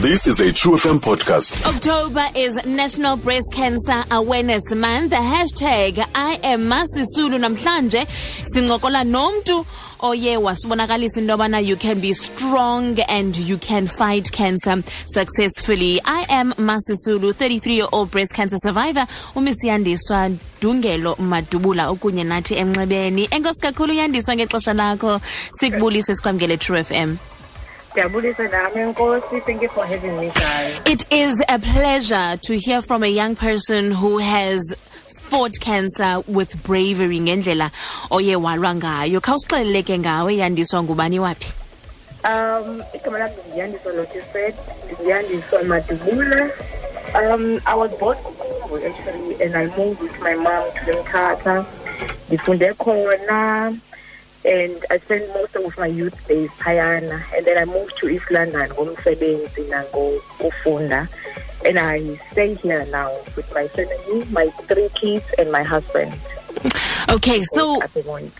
This is a True FM podcast. October is National Breast Cancer Awareness Month. The hashtag I am Masisulu namhlanje sincokola nomntu oye wasibonakalisa into yobana you can be strong and you can fight cancer successfully. I am Masisulu, 33-year-old breast cancer survivor. umisiyandiswa Dungelo Madubula okunye nathi emnxebeni. Enkosi kakhulu Yandiswa ngexesha lakho. Sikubulise sikwamkele True nami enkosi. Thank you for having me guys. It is a pleasure to hear from a young person who has fought cancer with bravery ngendlela oye walwa ngayo khawusixelele ke ngawe yandiswa ngubani waphi Um igama lami ndiyandiswa Lotised. Ndiyandiswa Madubula. Um I was born actually and I moved with my mom to Mthatha. Ndifunde khona and I spent most of my youth days phayana and then I moved to East London ngomsebenzi nangokufunda. And I stay here now with my family, my three kids and my husband. okay so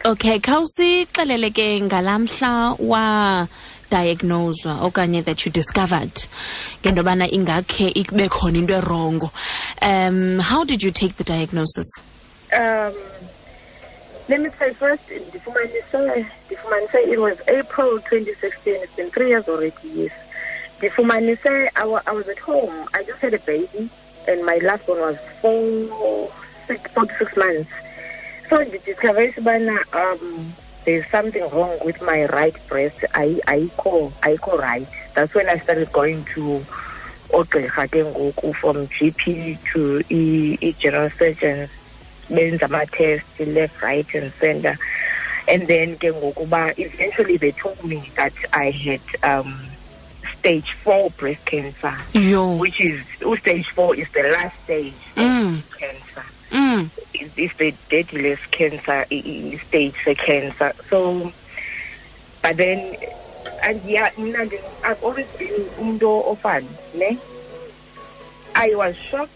okay khawusixelele ke ngalamhla wa diagnoswa okanye that you discovered ngento yobana ingakhe ibe khona into erongo. Um how did you take the diagnosis? Um, let me say first, Difumanise, Difumanise, it was April 2016. It's been three years already, yes. Difumanise, I, wa- I was at home. I just had a baby, and my last one was four, six, four to six months. So the discovery, Sabana, um, there's something wrong with my right breast. I, I call, I call right. That's when I started going to ogqirha ke from GP to e general surgeons benza ama-test left right and center. And then ke ngokuba eventually they told me that i had um stage four breast cancer yo. which is stage four is the last stage Mm. of cancer. Mm. is is the deadliest cancer stage for cancer. So but then and yeah i've always been indoor ofani ne? I was shocked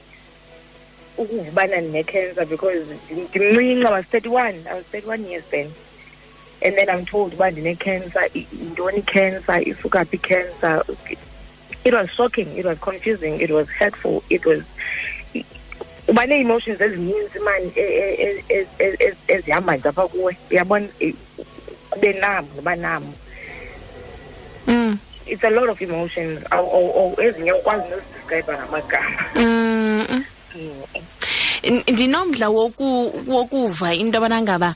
ukuvubana ne-cancer because ndimncinci i was 31 i was 31 years then. And then i'm told uba ndine-cancer yintoni i-cancer isuka phi i-cancer it was shocking it was confusing it was hurtful it was uba nee-emotions ezininzi mani ezihamba nje apha kuwe. Uyabona kube nam noba nam. Mm. it's a lot of emotions. Ezinye ukwazi nozidescribe ngamagama ndinomdla woku wokuva into yobana ngaba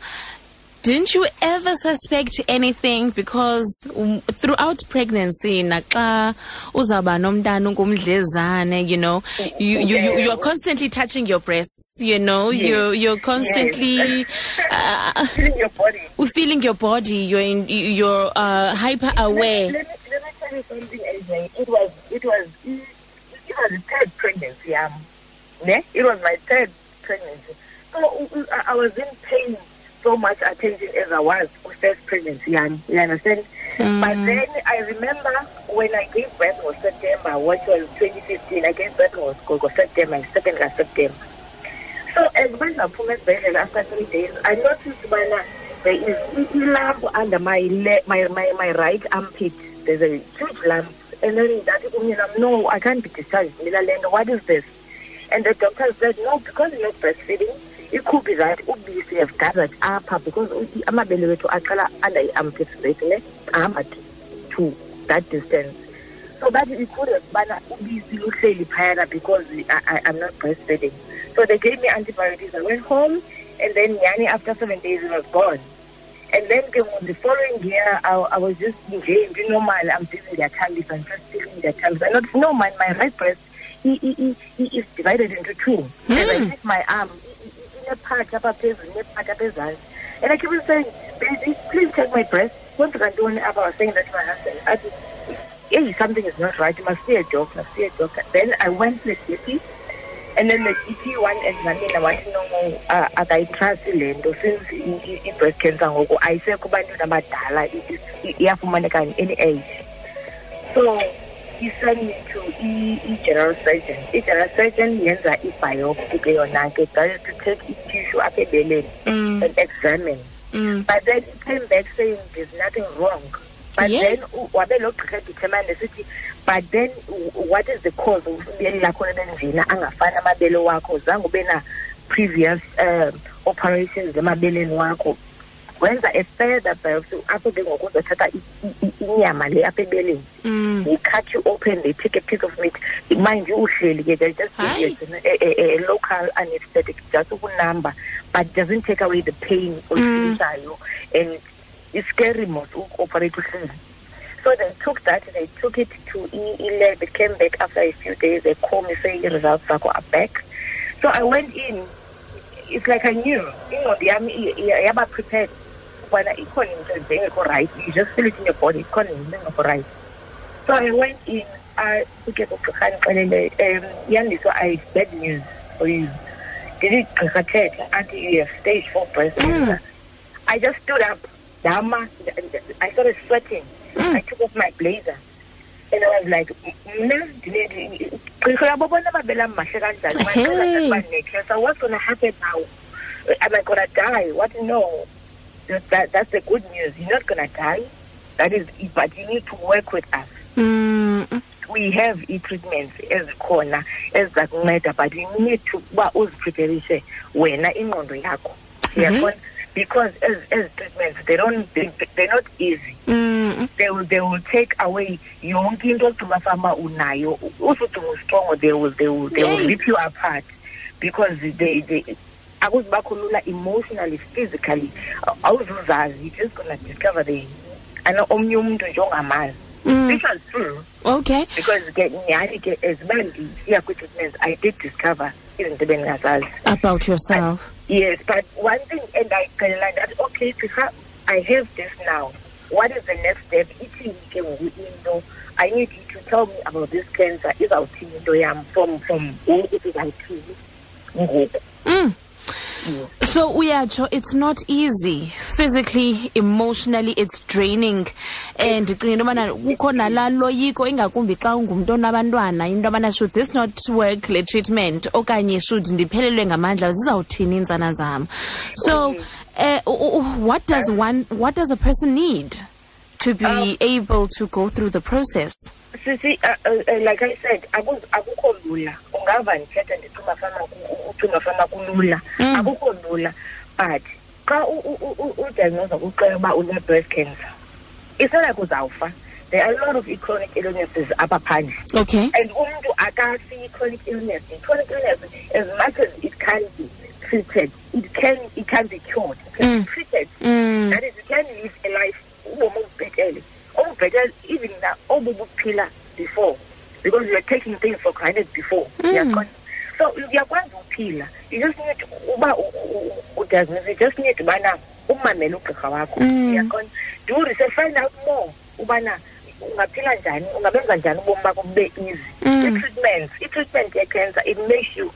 didn't you ever suspect anything because um, throughout pregnancy naxa uzawuba nomntana ungumdlezane you know you, you, you, you're constantly touching your breasts you know Yes. you're, you're constantly uh, feeling your body feeling your body you're in, you're uh, hyper aware Let me, let me tell you something, AJ. It was it was it was the third pregnancy. Um, It was my third pregnancy. So I- I was in paying so much attention as I was with first pregnancy. You understand? Mm. But then I remember when I gave birth was September, which was 2015. I gave birth was September, second of September. So as when I put my after three days, I noticed when there is a lump under my le- my, my my right armpit. There's a huge lump, and then that know, no, I can't be discharged. What is this? And the doctor said, no, because you're not breastfeeding, it could be that obviously have gathered up because uthi amabele wethu aqala under i-armpit ne ahamba to, to that distance. So that it could ubisi luhleli phayana because I, I, I'm not breastfeeding. So they gave me antibiotics. I went home, and then Yani after seven days it was gone. And then the following year, I, I was just engaged, you know, man, I'm feeling their tummies, I'm just feeling their tummies. I'm not no man, my right breast, is divided into two. And I hit my arm, in a part up up in a part up his eyes. And I keep on saying, baby, please take my breast. Once I do I was saying that to my husband. I said, hey, something is not right. You must see a doctor, must see a doctor. Then I went to the GP, and then the GP one examiner wathi no uh, akayitrasti le nto since i-breast cancer ngoku ayisekho ebantwini abadala iyafumaneka any age so he sent me to i- i-general surgeon i-general surgeon yenza i-biopsy ke yona ke is to take i-tissue apha ebeleni Mm. and examine Mm. but then he came back saying there's nothing wrong but Yeah. then wabe lo gqirha determine esithi but then what is the cause of ibele lakho lenjena angafani amabele wakho zange ube na previous um operations emabeleni wakho wenza a further biopsy apho ke ngoku uzothatha inyama le apha ebeleni Mm. they cut you open they take a piece of meat. Mind you uhleli ke they just you a, a, a local anesthetic just ukunumber but it doesn't take away the pain oyifilishayo and it's scary most uku-operate uhleli so they took that they took it to E- e-lab it came back after a few days they call me say i-results zakho are back. So i went in it's like i knew ingqondo yami i- i- yaba prepared ubana ikhona into engekho right you just feel it in your body ikhona into engekho right so I went in, I took it ndixelele um yandiswa I bad news for you. Ndithi gqirha thetha athi you have stage four breast cancer. I just stood up, dama, I started sweating. I took off my blazer. And I was like, mna gqirha uyababona ababela mahle kanjani Baxela Hey. ukuba ndine-cancer. what's going to happen now am I going to die what no that, that, that's the good news. You're not going to die. That is but you need to work with us. Mm. we have i-treatments as eziza matter, but you need to what uba uzipreparishe wena ingqondo yakho. Uyabona? Because ezi ezi treatments they don't they, they're not easy. Mm. they will they will take away yonke into ogqiba fama unayo. Usudinga ustrongo they will they will they will rip you apart because they they akuzibakho lula emotionally physically awuzuzazi you're just gonna discover the ana omnye umuntu nje ongamazi Mm. which was true Okay. because ke nyhani ke as uba ndisiya kwi-treatments i did discover izinto ebendingazazi About yourself. yes but one thing endayixelela ndathi okay gqirha i have this now what is the next step ithini ke ngoku into i need you to tell me about this cancer izawuthini into yam from from ngoku izawuthini ngoku Mm. So uyatsho it's not easy. Physically emotionally it's draining. And ndicinga into yobana kukho nalaa loyiko ingakumbi xa ungumntu onabantwana into yobana should this not work le treatment? Okanye should ndiphelelwe ngamandla zizawuthini iintsana zam? So uh, what does one what does a person need to be able to go through the process sisi uh, uh, uh, like i said akuz- akukho lula. Ungava ndithetha ndicinga fama ku- ucinga fama kulula. Mm. akukho lula but xa u- u- u- u- udiagnosa kuxela uba une-breast cancer it's not like uzawufa there are a lot of chronic illnesses apha phandle. Okay. And umntu akasi i-chronic illness. I-chronic illness as much as it can be treated it can it can be cured. It can Mm. be treated. Mm. that is you can live a life ubomi obubhetele obubhetele even na obubuphila before because you are taking things for granted before Mm. Uyaqonda? so uyakwazi uphila you just need uba udiagnose you just need ubana umamele ugqirha wakho Mm. uyaqonda do research find out more ubana ungaphila njani ungabenza njani ubomi bakho bube easy i-treatment i-treatment ye-cancer it makes you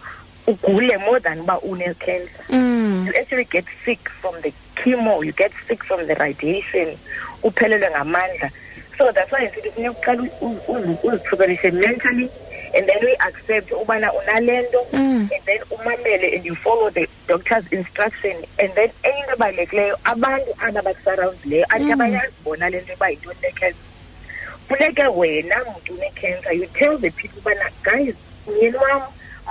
ugule more than uba une-cancer Mm. you actually get sick from the chemo, you get sick from the radiation, uphelelwe ngamandla. So that's why nsithi kufuneka uqala u- u- uzipreparishe mentally and then we accept ubana unalento Mm. and then umamele and you follow the doctor's instruction and then enye into ebalulekileyo abantu aba bakusarawundileyo anti abayazi bona le nto uba yintoni le-cancer funeke wena mntu une-cancer you tell the people ubana guys myeni wam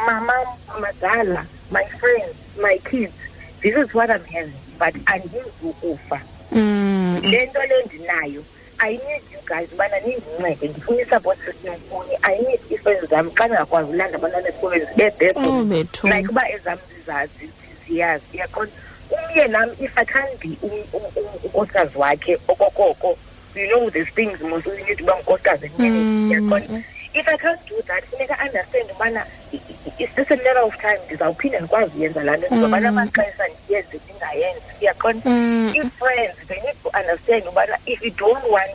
mamam amadala my friends my kids this is what i'm having but andizukufa Mm. le nto le ndinayo i need you guys ubana nindincede ndifuna i-support system kuni i need ii-friends zam xa ndingakwazi ulanda abantwana esikolweni zibe Oh, bethu. like uba ezam zizazi ziyazi uyaqonda umye nam if i can't be um- um- um- unkosikazi wakhe okokoko you know these things most you need uba unkosikazi. Emnyameni Mm. If i can't do that funeka understand ubana i- i- it's just a matter of time ndizawuphinda ndikwazi uyenza laa nto ndizobana amaxesha ndiyenze ndingayenzi uyaqonda Mm. i-friends they need to understand ubana if you don't want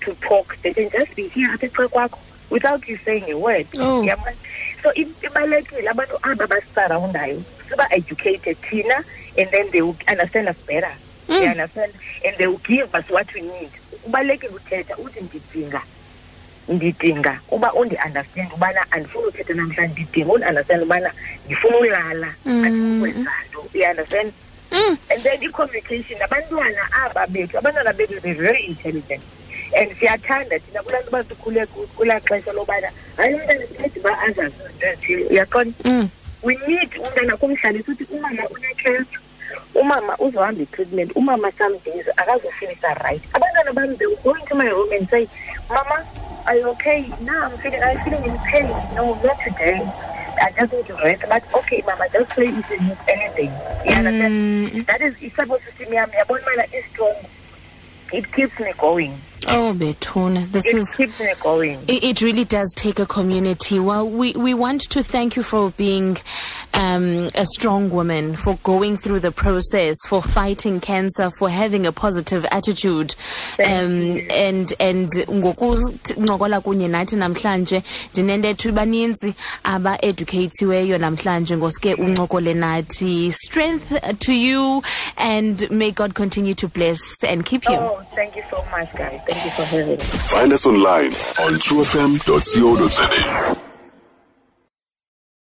to talk they can just be here apha exe kwakho without you saying a word Oh. Uyabona? so i- ibalulekile abantu aba basisarawundayo siba-educated thina and then they will understand us better Mm. you understand and they will give us what we need kubalulekile uthetha uthi ndidinga ndidinga uba undi-understand ubana andifuni uthetha namhlanje ndidinga undi-understand ubana ndifuna ulala Mm. andikwenza nto you-understand Mm. and then i-communication abantwana aba bethu abantwana bethu they're very intelligent and siyathanda thina kulaa nto uba sikhule ku- kulaa xesha lobana hayi umntana sincede uba azazi izinto ezithile uyaqonda Mm. we need umntana kumhlalisa uthi umama unecancer umama uzohamba i-treatment umama some days akazofilisa right abantwana bam they will go into my room and say mama are you okay now i'm feeling i'm feeling in pain no not today I just need to rest. But okay, Mama, just say if you need anything. You understand? Mm. That is, it's supposed to see me. I'm is strong. It keeps me going. Oh, Betuna, this It is. keeps me going. It, it really does take a community. Well, we, we want to thank you for being um, a strong woman, for going through the process, for fighting cancer, for having a positive attitude. Um, and and ngokuncokola kunye nathi namhlanje ndinentetho baninzi aba-educatiweyo namhlanje ngosuke uncokole nathi strength to you and may god continue to bless and keep you Oh, thank you so much, guys. Thank you for having me. Find us online on truefm.co.za.